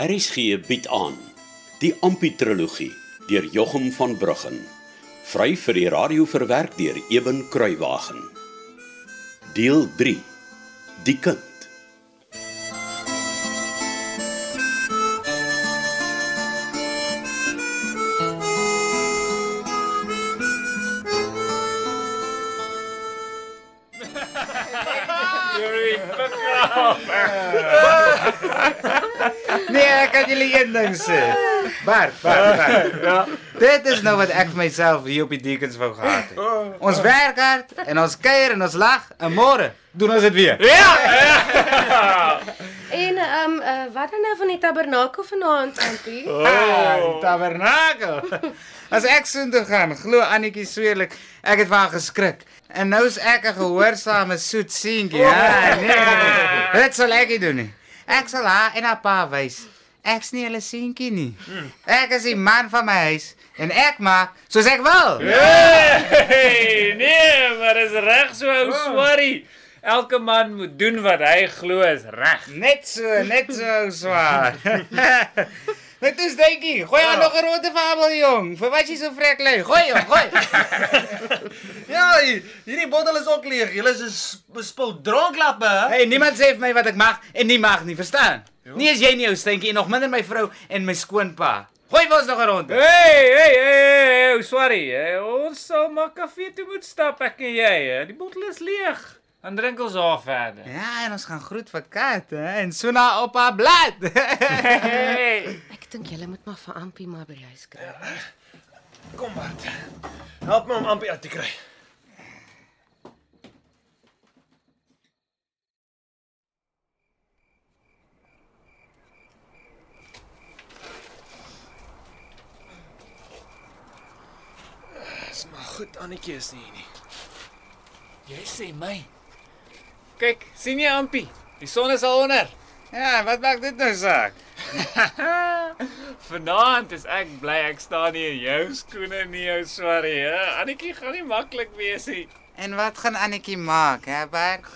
RSG bied aan die Amputrologie deur Jochum van Bruggen. Vry vir die radio verwerk deur Eben Kruiwagen. Deel 3. Die kind. Nee, ek kan julle een ding sê. Bart, Bart, Bart. Ja. Dit is nou wat ek vir myself hier op die Deacons wou gehad het. Ons werk hard en ons kuier en ons lag en môre doen ons dit weer. En ehm um, uh, wat dan nou van die tabernakel vanaand, Auntie? Ah, die tabernakel. As ek soontoe gaan, glo Annetjie sweerlik, ek het van geskrik. En nou is ek 'n gehoorsame soet seentjie. Ja, nee. Dit sal ek nie doen nie. Ek sal haar en haar pa wys. Ek's nie hulle seentjie nie. Ek is die man van my huis en ek maak soos ek wil. Hey, nee, maar is reg so ou swarrie. Elke man moet doen wat hy glo is reg. Net so, net so swaar. Net is dingetjie. Gooi haar nog 'n rote fabel jong. Vir wat jy so vrek lê. Gooi hom, gooi. Ja, hier- hierdie bottel is ook leeg. Julle is bespil dronklappe. hè? Hey, niemand sê vir my wat ek mag en nie mag nie, verstaan? Nie as jy nie ou stinkie en nog minder my vrou en my skoonpa. Gooi ons nog 'n ronde. Hey, hey, hey, hey, ou swarrie. Hey, ons sal maar kafee toe moet stap ek en jy. hè. Die bottel is leeg. Dan drink ons haar verder. Ja, en ons gaan groet vir Kat, hè, en so na op haar blad. Hey. Ek dink julle moet maar vir Ampie maar by die huis kry. Kom Bart. Help my om Ampie uit te kry. Dis maar goed, Annetjie is nie hier nie. Jy sê my. Kyk, sien jy Ampie? Die son is al onder. ja, wat maak dit nou saak? Vanaand is ek bly ek staan nie in jou skoene nie, ou swarrie. hè. Annetjie gaan nie maklik wees nie. En wat gaan Annetjie maak, hè, Bert?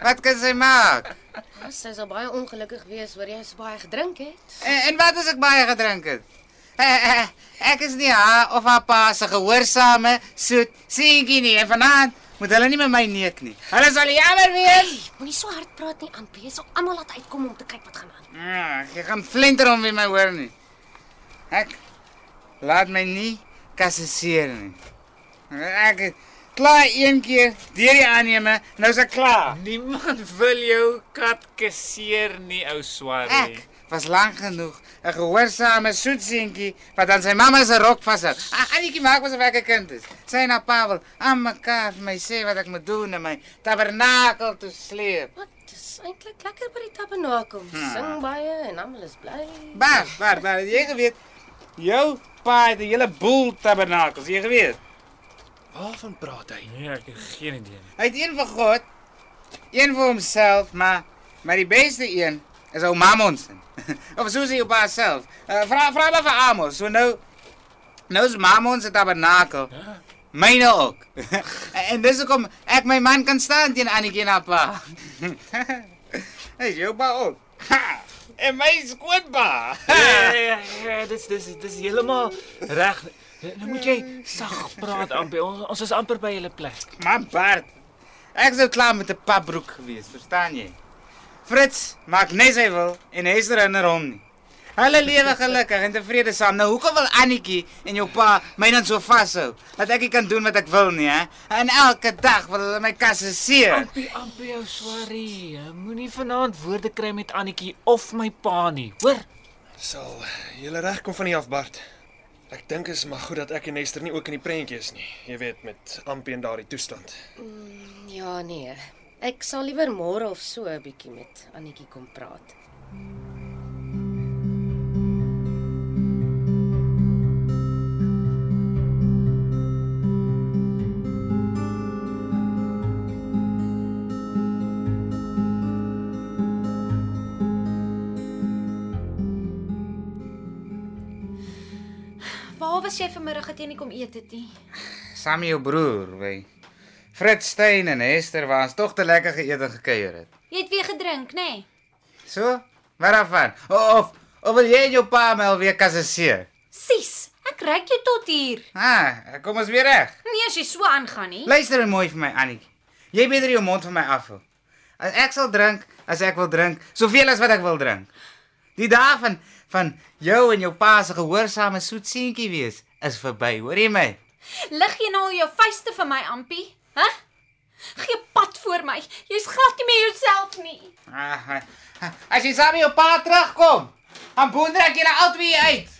Wat kan sy maak? Ja, sy sal baie ongelukkig wees oor jy so baie gedrink het. En, en wat as ek baie gedrink het? Eh, ek is nie haar of haar pa se gehoorsame soet seentjie nie en vanaand moet hulle nie met my neek nie. Hulle sal jammer wees. Moenie so hard praat nie, Ampie. Sal almal laat uitkom om te kyk wat gaan aan. Ja, jy gaan flinter om wie my hoor nie. Ek laat my nie kasseer nie. Ek klaar een keer deur die aanneme, nou is ek klaar. Niemand wil jou kat kasseer nie, ou swarrie. Ek was lank genoeg 'n gehoorsame soet seentjie wat aan sy mamma se rok vashou. Annetjie maak asof ek 'n kind is. Sy na Pavel aan mekaar vir my sê wat ek moet doen en my tabernakel toe sleep. Wat? Dis eintlik lekker by die tabernakel. Sing baie en almal is bly. Bar, bar, bar, jy geweet. Jou pa het 'n hele boel tabernakels, jy geweet. Waarvan praat hy? Nee, ek het geen idee nie. Hy het een vir God, een vir homself, maar maar die beste een is ou Mammons. of soos hy op haarself. Uh, vra vra maar vir Amos. So nou nou is Mammons se tabernakel. Myne ook. en dis hoekom ek my man kan staan teen Annetjie en haar pa. Hey, jou pa ook. Ha! En my skoonpa. Ja, ja, dis dis dis heeltemal reg. Nou moet jy sag praat, Ampie. Ons, ons is amper by julle plek. Man Bart. Ek sou klaar met 'n papbroek gewees, verstaan jy? Fritz maak net sy wil en Hester herinner hom nie. Hulle lewe gelukkig en tevrede saam. Nou hoekom wil Annetjie en jou pa my dan so vashou? Dat ek nie kan doen wat ek wil nie, hè? En elke dag wil hulle my kasseer. Ampie, Ampie, jou swarrie. Moenie vanaand woorde kry met Annetjie of my pa nie, hoor? Sal julle regkom van die af Bart? Ek dink is maar goed dat ek en Esther nie ook in die prentjie is nie. Jy weet met Ampie en daardie toestand. Ja, nee. Ek sal liewer môre of so 'n bietjie met Annetjie kom praat. Waar was jy vanmiddag het jy nie kom eet het nie? Saam met jou broer, wy. Fritz Stein en Hester was tog te lekker geëet en gekuier het. Jy het weer gedrink, nê? Nee? So? Waarvan? O- Of Of wil jy jou pa my alweer kasseer? Sis, ek reik jou tot hier. Ah, kom ons weer reg. Nee, as jy so aangaan nie. Luister mooi vir my Annie. Jy beter jou mond van my afhou. As ek sal drink, as ek wil drink, soveel as wat ek wil drink. Die dae van van jou en jou pa se gehoorsame soet seentjie wees is verby, hoor jy my? Lig jy nou al jou vuiste vir my, Ampie? Hæ? Gee pad voor my. Jy's glad nie meer jouself nie. Ah, ah, as jy saam met jou pa terugkom, dan boontrek jy albei uit.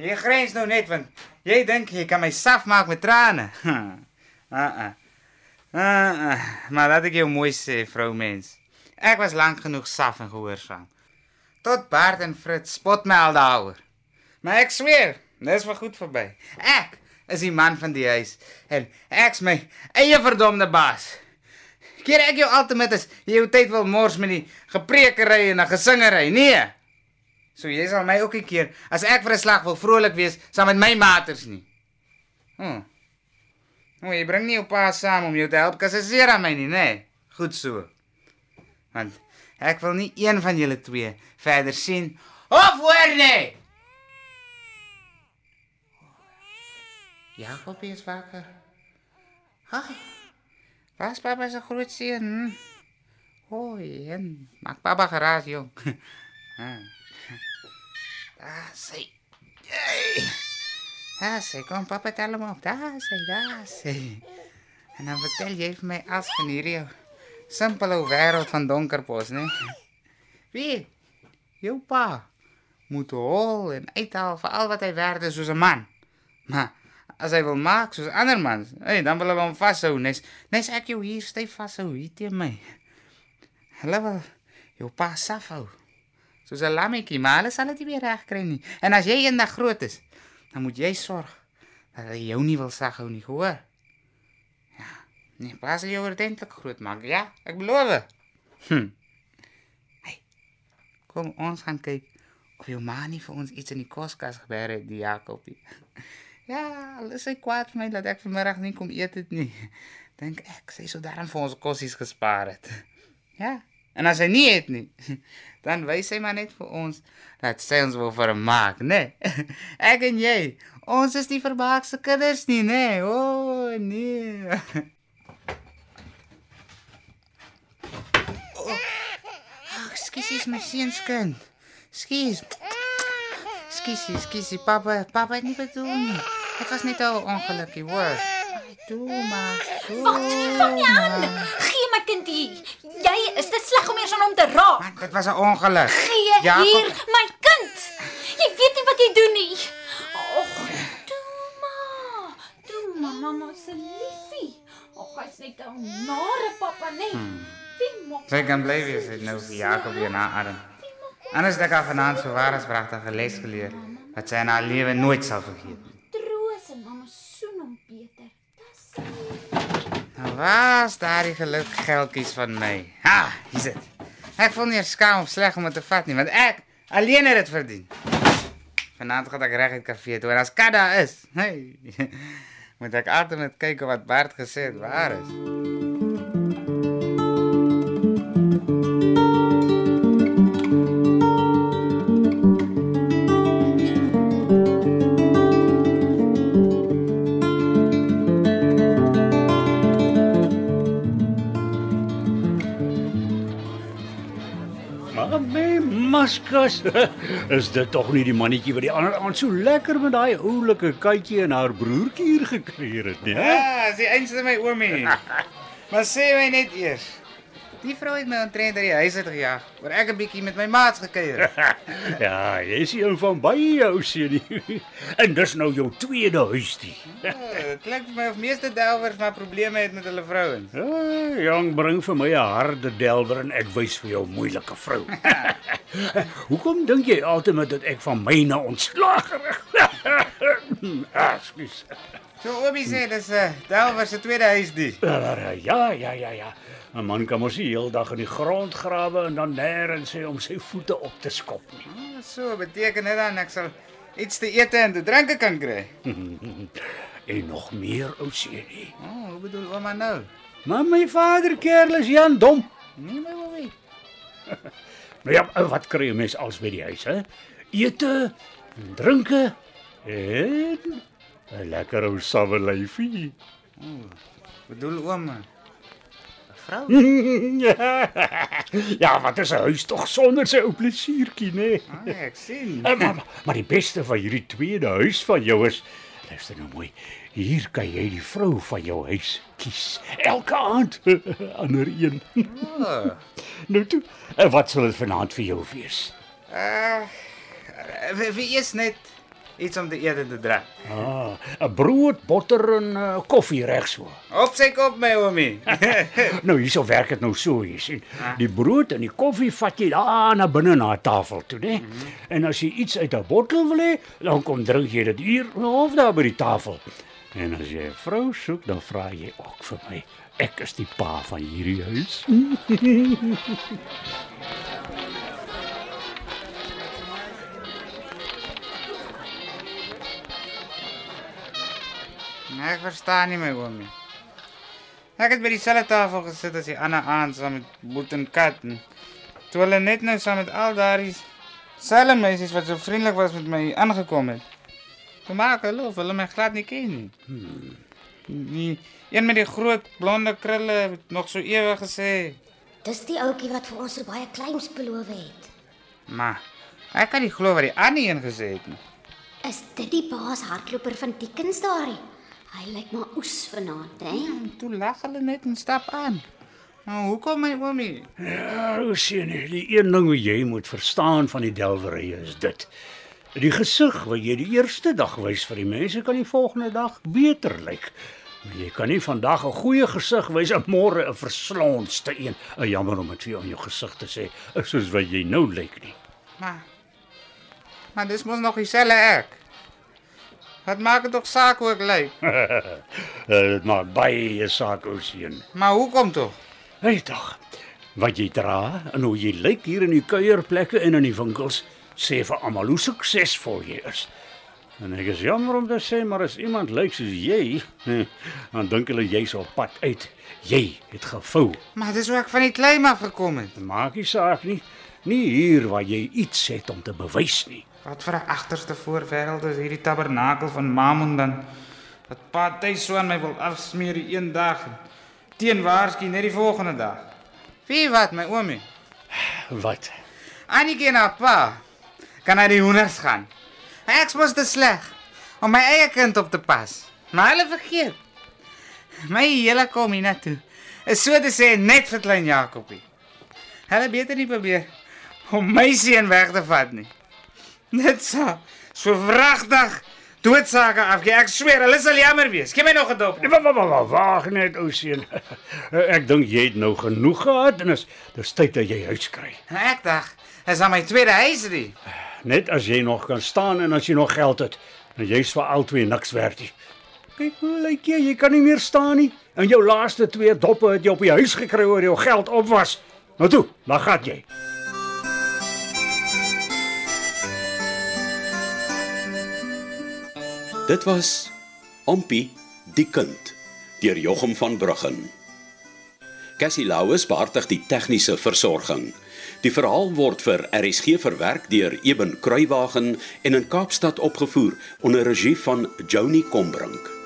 Jy grens nou net want jy dink jy kan my saf maak met trane. Ah ah. Ah ah. Maar laat ek jou mooi sê, vroumens. Ek was lank genoeg saf en gehoorsaam. Tot Bart en Fritz spot my al daaroor. Maar ek sweer, dis vir goed verby. Ek is die man van die huis en ek's my eie verdomde baas. Keer ek jou altyd as jy jou tyd wil mors met die gepreekery en 'n gesingery. Nee. So jy sal my ook 'n keer as ek vir 'n slag wil vrolik wees saam met my maters nie. Hm. O, jy bring nie jou pa saam om jou te help kasseer aan my nie, nê? Nee. Goed so. Want ek wil nie een van julle twee verder sien of hoor nie. Jakob is wakker. Haai. Was papa se groot seun? Hoi, en maak papa geraas jong. Ah. Daar sê. Hey. Daar sê kom papa tel hom op. Daar sê, daar sê. En dan vertel jy vir my as van hierdie ou simpele ou wêreld van donkerpos, né? Wie? Jou pa moet hol en uithaal vir al wat hy werd is soos 'n man. Maar as hy wil maak soos ander mans, hey, dan wil hulle hom vashou, nes nes ek jou hier styf vashou hier teen my. Hulle wil jou pa safhou. Soos 'n lammetjie, maar hulle sal dit nie weer regkry nie. En as jy eendag groot is, dan moet jy sorg dat hy jou nie wil saghou nie, hoor? Ja. Nee, pas jy ordentlik groot maak, ja? Ek beloof. Hm. Hey. Kom ons gaan kyk of jou ma nie vir ons iets in die koskas gebeer het, die Jakobie. Ja, hulle sê kwaad vir my dat ek vanmiddag nie kom eet het nie. Dink ek sy sou daarom vir ons kossies gespaar het. Ja. En as hy nie het nie, dan wys hy maar net vir ons dat sy ons wil vermaak, né? Nee. Ek en jy, ons is nie vermaakse kinders nie, né? Nee. O, oh, nee. Oh. Skus, my seunskind. Skus. Skus, skus, papa, papa het nie bedoel nie. Dit was net 'n ongelukkie, hoor. Toe maar. Wat vang jy aan? Gee my kind hier. Jy is te sleg om eers aan hom te raak. Man, dit was 'n ongeluk. Gee Jakob- hier my kind. Jy weet nie wat jy doen nie. Ag, toe maar. Toe maar mamma se liefie. Ag, hy's net 'n nare pappa, nee. Maak Sy kan bly wees het nou vir Jakob weer na Adam. Anders het ek haar vanaand so waar as pragtige les geleer wat sy in haar lewe nooit sal vergeet nie. troos en mamma soen hom beter. Dis Nou waar's daardie geluk geldjies van my? Ha, hier's dit. Ek voel nie skaam of sleg om dit te vat nie, want ek alleen het dit verdien. Vanaand gaan ek reg uit kafee toe en as Kada is, hey, moet ek altyd net kyk of wat Bart gesê het waar is. My maskas, is dit tog nie die mannetjie wat die ander aand so lekker met daai oulike katjie en haar broertjie hier gekuier het, nee? Ja, dis die einste my oomie. maar sê my net eers. Die vrou het my ontrent uit die huis uit gejaag, waar ek 'n bietjie met my maats gekuier het. Ja, jy is een van baie ou seunie. En dis nou jou tweede huisdie. Ja, Dit klink vir my of meeste delwers maar probleme het met hulle vrouens. Ja, jong bring vir my 'n harde delwer en ek wys vir jou moeilike vrou. Hoekom dink jy altyd dat ek van myne ontslaag rig? Ekskuus. So Obi sê dis 'n uh, delwer se tweede huisdie. Ja, ja, ja, ja. 'n Man kan mos nie heeldag in die grond grawe en dan nêrens sê om sy voete op te skop nie. Oh, so beteken dit dan ek sal iets te eet en te drink kan kry. En nog meer ou seunie. O, oh, hoe bedoel ouma nou? Maar my vader kerel is Jan Dom. Nee my Obi. Nou ja, wat kry 'n mens als by die huis, hè? Ete, drinke en 'n lekker ou sawe lyfie. Bedoel oom? Vrou? ja, wat is 'n huis tog sonder sy ou plesiertjie, nê? Nee? Ah, ek sien. Eh, Maar, maar, maar die beste van hierdie tweede huis van jou is luister nou mooi. Hier kan jy die vrou van jou huis kies. Elke aand ander een. Oh. nou toe, en wat sal dit vanaand vir jou wees? Uh, wie is net iets om te eet en te drink? Ah, 'n brood, botter en uh, koffie reg so. Op sy kop my oomie. Nou hierso werk dit nou so, jy sien. Die brood en die koffie vat jy daar na binne na 'n tafel toe, né? Mm -hmm. En as jy iets uit 'n bottel wil hê, dan kom drink jy dit hier of daar by die tafel. En as jy 'n vrou soek, dan vra jy ook vir my. Ek is die pa van hierdie huis. ek verstaan nie my oomie. Ek het by dieselfde tafel gesit as die ander aand saam met Boet en Kat. En toe hulle net nou saam met al daardie selfe meisies wat so vriendelik was met my aangekom het. Toe maak hulle of hulle my glad nie ken nie. Hmm. Die een met die groot blonde krulle het nog so ewig gesê, Dis die ouetjie wat vir ons so baie kleins beloof het. maar ek kan nie glo wat die ander een gesê het nie. Is dit die baas hardloper van Dickens daarie? Hy lyk maar oes vanaand, hè? En toe lag hulle net en stap aan. Nou, hoekom my oomie? Ja, ou seun, die een ding wat jy moet verstaan van die delwerye is dit. Die gesig wat jy die eerste dag wys vir die mense kan die volgende dag beter lyk. Maar jy kan nie vandag 'n goeie gesig wys en môre 'n verslonste een. 'n Jammer om dit vir jou in jou gesig te sê, is soos wat jy nou lyk nie. Maar Maar dis mos nog dieselfde ek. Wat maak dit tog saak hoe ek lyk? Dit maak baie saak ou seun. Maar hoekom tog? Hey tog. Wat jy dra en hoe jy lyk hier in die kuierplekke en in die winkels sê vir almal hoe suksesvol jy is. En ek is jammer om te sê, maar as iemand lyk soos jy, dan dink hulle jy's op pad uit. Jy het gevou. Maar dis hoe ek van die klein af gekom het. Maak nie saak nie. Nie hier waar jy iets het om te bewys nie. Wat vir 'n agterste voorwêreld is hierdie tabernakel van Mammon dan? Dat party so aan my wil afsmeer die een dag en teen waarsku net die volgende dag. Wie wat my oomie? Wat? Annie en haar pa kan na die hoenders gaan. Ek was te sleg om my eie kind op te pas. Maar hulle vergeet. My hele kom hiernatoe is so te sê net vir klein Jakobie. Hulle beter nie probeer om my seun weg te vat nie. Net so. So vragtig doodsake af. Ek sweer, hulle sal jammer wees. Gee my nog 'n dop. Wag, net ou seun. Ek dink jy het nou genoeg gehad en is dis tyd dat jy huis kry. Ek dink, is aan my tweede huisie. Net as jy nog kan staan en as jy nog geld het, dan jy's vir albei niks werd nie. Kyk hoe lyk jy, jy kan nie meer staan nie. En jou laaste twee doppe het jy op die huis gekry oor jou geld op was. Nou toe, dan gaan jy. Dit was Ompie die kind deur Jochum van Bruggen. Cassie Lauis beheerdig die tegniese versorging. Die verhaal word vir RSG verwerk deur Eben Kruiwagen en in Kaapstad opgevoer onder regie van Joni Combrink.